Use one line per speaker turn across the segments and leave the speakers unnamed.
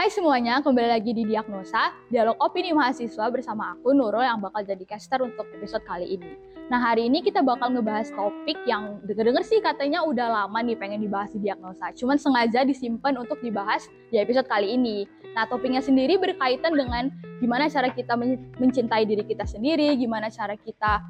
Hai semuanya, kembali lagi di Diagnosa, dialog opini mahasiswa bersama aku Nurul yang bakal jadi caster untuk episode kali ini. Nah hari ini kita bakal ngebahas topik yang denger-denger sih katanya udah lama nih pengen dibahas di Diagnosa, cuman sengaja disimpan untuk dibahas di episode kali ini. Nah topiknya sendiri berkaitan dengan gimana cara kita mencintai diri kita sendiri, gimana cara kita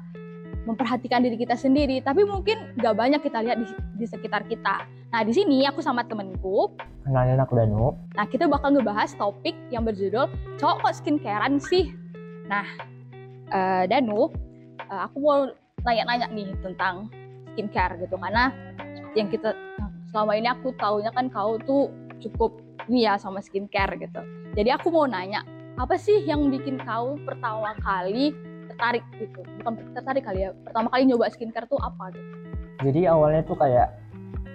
memperhatikan diri kita sendiri, tapi mungkin gak banyak kita lihat di, di sekitar kita. Nah, di sini aku sama temenku.
Kenalin aku Danu.
Nah, kita bakal ngebahas topik yang berjudul cowok kok skincarean sih. Nah, uh, Danu, uh, aku mau nanya-nanya nih tentang skincare gitu, karena yang kita selama ini aku taunya kan kau tuh cukup ini ya sama skincare gitu. Jadi aku mau nanya, apa sih yang bikin kau pertama kali tertarik gitu. Bukan tertarik kali ya. Pertama kali nyoba skincare tuh apa gitu?
Jadi awalnya tuh kayak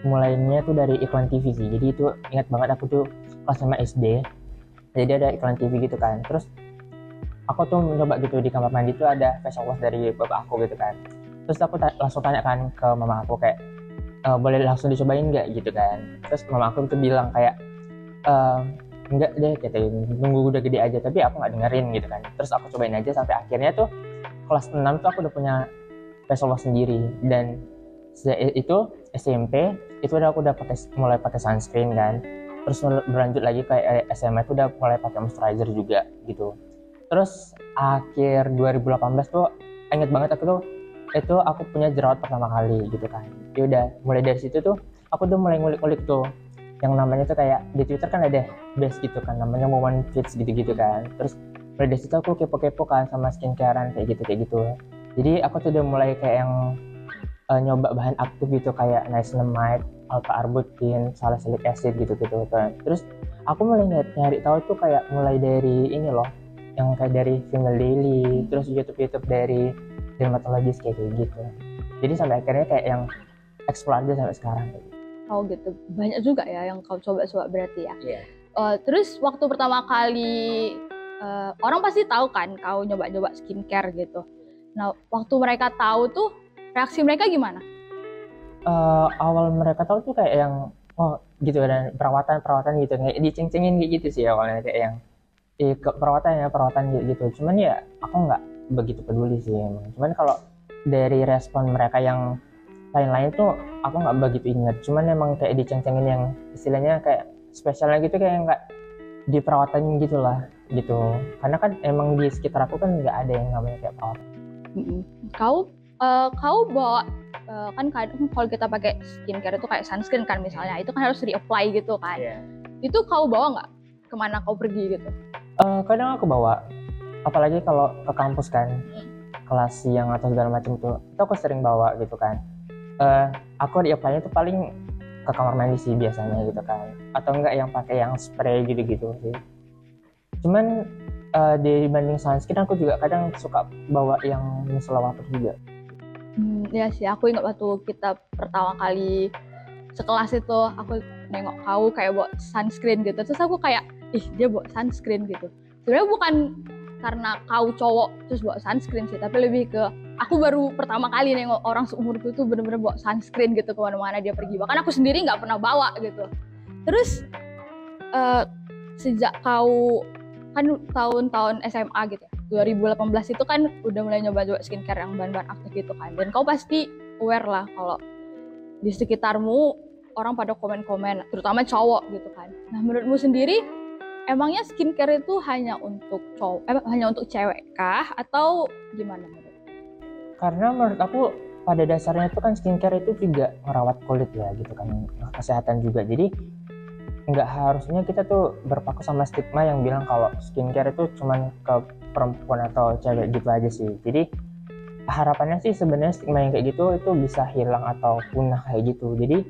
mulainya tuh dari iklan TV sih. Jadi itu ingat banget aku tuh pas sama SD jadi ada iklan TV gitu kan. Terus aku tuh mencoba gitu di kamar mandi tuh ada facial wash dari bapak aku gitu kan. Terus aku langsung tanya kan ke mama aku kayak e, boleh langsung dicobain nggak? Gitu kan. Terus mama aku tuh bilang kayak e, enggak deh kata nunggu udah gede aja tapi aku nggak dengerin gitu kan. Terus aku cobain aja sampai akhirnya tuh kelas 6 tuh aku udah punya wash sendiri. Dan itu SMP itu udah aku udah pakai mulai pakai sunscreen kan. Terus berlanjut lagi kayak SMA itu udah mulai pakai moisturizer juga gitu. Terus akhir 2018 tuh inget banget aku tuh itu aku punya jerawat pertama kali gitu kan. Ya udah mulai dari situ tuh aku tuh mulai ngulik-ngulik tuh. Yang namanya tuh kayak di Twitter kan ada base gitu kan namanya moment fits gitu-gitu kan. Terus mulai dari situ aku kepo-kepo kan sama skincarean kayak gitu kayak gitu jadi aku tuh udah mulai kayak yang uh, nyoba bahan aktif gitu kayak niacinamide, alpha arbutin, salicylic acid gitu gitu kan terus aku mulai nyari, nyari tahu tuh kayak mulai dari ini loh yang kayak dari Female Daily terus YouTube YouTube dari dermatologis kayak gitu jadi sampai akhirnya kayak yang explore aja sampai sekarang
Oh gitu, banyak juga ya yang kau coba-coba berarti ya.
Iya. Yeah.
Uh, terus waktu pertama kali uh, orang pasti tahu kan kau nyoba-nyoba skincare gitu. Nah waktu mereka tahu tuh reaksi mereka gimana?
Uh, awal mereka tahu tuh kayak yang oh gitu dan perawatan perawatan gitu kayak diceng-cengin gitu sih awalnya kayak yang eh, ke perawatan ya perawatan gitu. Cuman ya aku nggak begitu peduli sih emang. Cuman kalau dari respon mereka yang lain-lain tuh aku nggak begitu inget cuman emang kayak diceng-cengin yang istilahnya kayak spesialnya gitu kayak nggak di perawatan gitu lah gitu. Karena kan emang di sekitar aku kan nggak ada yang namanya kayak perawatan
kau uh, kau bawa uh, kan kadang kalau kita pakai skincare itu kayak sunscreen kan misalnya itu kan harus di-apply gitu kan. Yeah. itu kau bawa nggak? Ke mana kau pergi gitu?
Uh, kadang aku bawa. Apalagi kalau ke kampus kan. Hmm. kelas siang atau segala macam tuh itu aku sering bawa gitu kan. Uh, aku di apply itu paling ke kamar mandi sih biasanya gitu kan. Atau enggak yang pakai yang spray gitu-gitu sih cuman uh, dibanding sunscreen aku juga kadang suka bawa yang micellar water juga.
Hmm, ya sih aku ingat waktu kita pertama kali sekelas itu aku nengok kau kayak bawa sunscreen gitu. Terus aku kayak ih dia bawa sunscreen gitu. Sebenarnya bukan karena kau cowok terus bawa sunscreen sih tapi lebih ke aku baru pertama kali nengok orang seumurku tuh bener-bener bawa sunscreen gitu ke mana-mana dia pergi. Bahkan aku sendiri nggak pernah bawa gitu. Terus uh, sejak kau kan tahun-tahun SMA gitu ya. 2018 itu kan udah mulai nyoba-nyoba skincare yang bahan-bahan aktif gitu kan. Dan kau pasti aware lah kalau di sekitarmu orang pada komen-komen terutama cowok gitu kan. Nah menurutmu sendiri emangnya skincare itu hanya untuk cowok eh, hanya untuk cewek kah? Atau gimana menurut
karena menurut aku pada dasarnya itu kan skincare itu juga merawat kulit ya gitu kan kesehatan juga. Jadi nggak harusnya kita tuh berpaku sama stigma yang bilang kalau skincare itu cuma ke perempuan atau cewek gitu aja sih. Jadi harapannya sih sebenarnya stigma yang kayak gitu itu bisa hilang atau punah kayak gitu. Jadi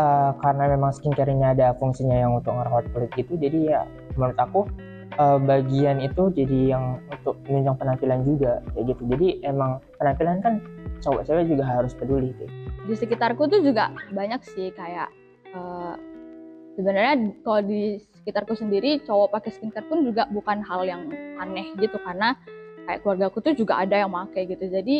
uh, karena memang skincare-nya ada fungsinya yang untuk merawat kulit gitu jadi ya menurut aku uh, bagian itu jadi yang untuk menunjang penampilan juga kayak gitu. Jadi emang penampilan kan cowok cewek juga harus peduli gitu.
di sekitarku tuh juga banyak sih kayak uh, sebenarnya kalau di sekitarku sendiri cowok pakai skincare pun juga bukan hal yang aneh gitu karena kayak keluarga aku tuh juga ada yang pakai gitu jadi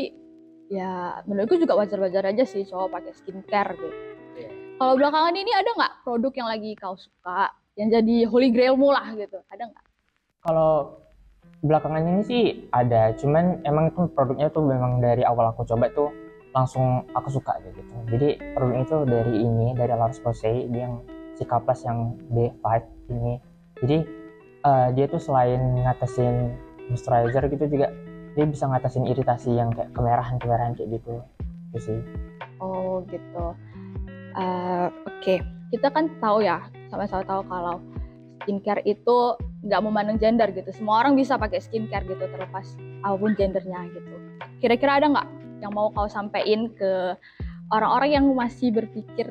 ya menurutku juga wajar-wajar aja sih cowok pakai skincare gitu. Yeah. Kalau belakangan ini ada nggak produk yang lagi kau suka yang jadi holy grailmu lah gitu ada nggak
Kalau belakangan ini sih ada, cuman emang tuh produknya tuh memang dari awal aku coba tuh langsung aku suka aja gitu. Jadi produk itu dari ini dari La Roche-Posay dia yang si Plus yang B5 ini. Jadi eh, dia tuh selain ngatasin moisturizer gitu juga dia bisa ngatasin iritasi yang kayak kemerahan-kemerahan kayak gitu. Itu sih.
oh gitu Eh, oke kita kan tahu ya sama-sama tahu kalau skincare itu nggak memandang gender gitu semua orang bisa pakai skincare gitu terlepas apa pun gendernya gitu kira-kira ada nggak yang mau kau sampaikan ke orang-orang yang masih berpikir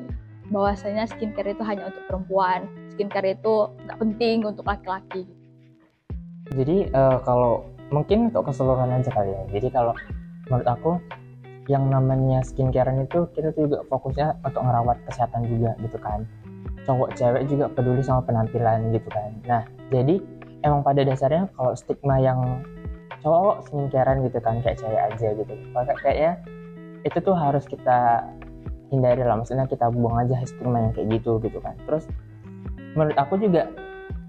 bahwasanya skincare itu hanya untuk perempuan skincare itu nggak penting untuk laki-laki
Jadi eh, kalau mungkin untuk keseluruhan aja kali ya. Jadi kalau menurut aku yang namanya skincare itu kita tuh juga fokusnya untuk ngerawat kesehatan juga gitu kan. Cowok cewek juga peduli sama penampilan gitu kan. Nah jadi emang pada dasarnya kalau stigma yang cowok skincarean gitu kan kayak cewek aja gitu. Kayak kayaknya itu tuh harus kita hindari lah. Maksudnya kita buang aja stigma yang kayak gitu gitu kan. Terus menurut aku juga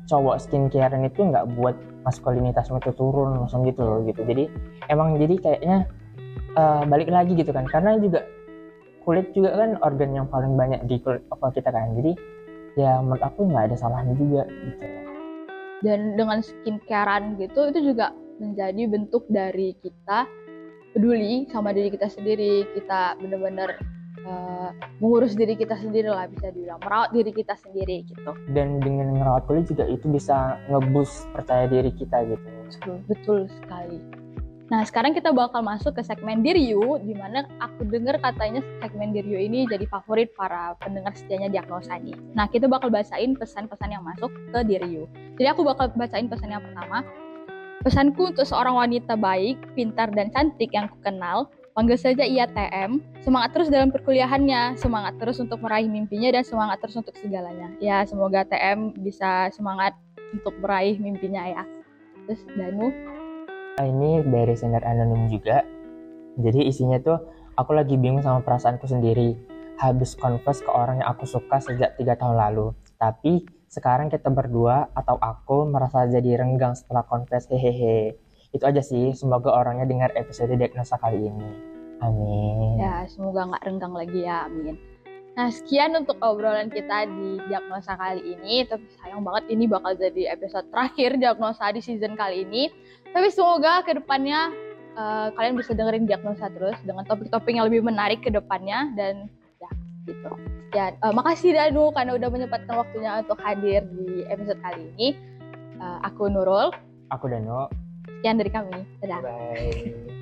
cowok skincare itu nggak buat maskulinitasmu itu turun langsung gitu loh gitu. Jadi emang jadi kayaknya eh, balik lagi gitu kan. Karena juga kulit juga kan organ yang paling banyak di kulit apa kita kan. Jadi ya menurut aku nggak ada salahnya juga gitu.
Dan dengan skincarean gitu itu juga menjadi bentuk dari kita peduli sama diri kita sendiri. Kita bener-bener eh, mengurus diri kita sendiri lah bisa dibilang. Merawat diri kita sendiri gitu.
Dan dengan ngerawat kulit juga itu bisa ngebus percaya diri kita gitu.
Betul, betul sekali. Nah sekarang kita bakal masuk ke segmen Diryu di mana aku dengar katanya segmen Diryu ini jadi favorit para pendengar setianya diagnosa nih nah kita bakal bacain pesan-pesan yang masuk ke Diryu jadi aku bakal bacain pesan yang pertama. Pesanku untuk seorang wanita baik, pintar, dan cantik yang kukenal, panggil saja ia TM. Semangat terus dalam perkuliahannya, semangat terus untuk meraih mimpinya, dan semangat terus untuk segalanya. Ya, semoga TM bisa semangat untuk meraih mimpinya ya. Terus Danu,
Ah, ini dari sender anonim juga jadi isinya tuh aku lagi bingung sama perasaanku sendiri habis confess ke orang yang aku suka sejak tiga tahun lalu tapi sekarang kita berdua atau aku merasa jadi renggang setelah confess hehehe itu aja sih semoga orangnya dengar episode diagnosa kali ini amin
ya semoga nggak renggang lagi ya, amin. Nah, sekian untuk obrolan kita di diagnosa kali ini. Tapi sayang banget ini bakal jadi episode terakhir diagnosa di season kali ini. Tapi semoga ke depannya eh, kalian bisa dengerin diagnosa terus dengan topik-topik yang lebih menarik ke depannya dan ya gitu. Ya, eh, makasih Danu karena udah menyempatkan waktunya untuk hadir di episode kali ini. Eh, aku Nurul,
aku Dano
sekian dari kami. Dadah.
bye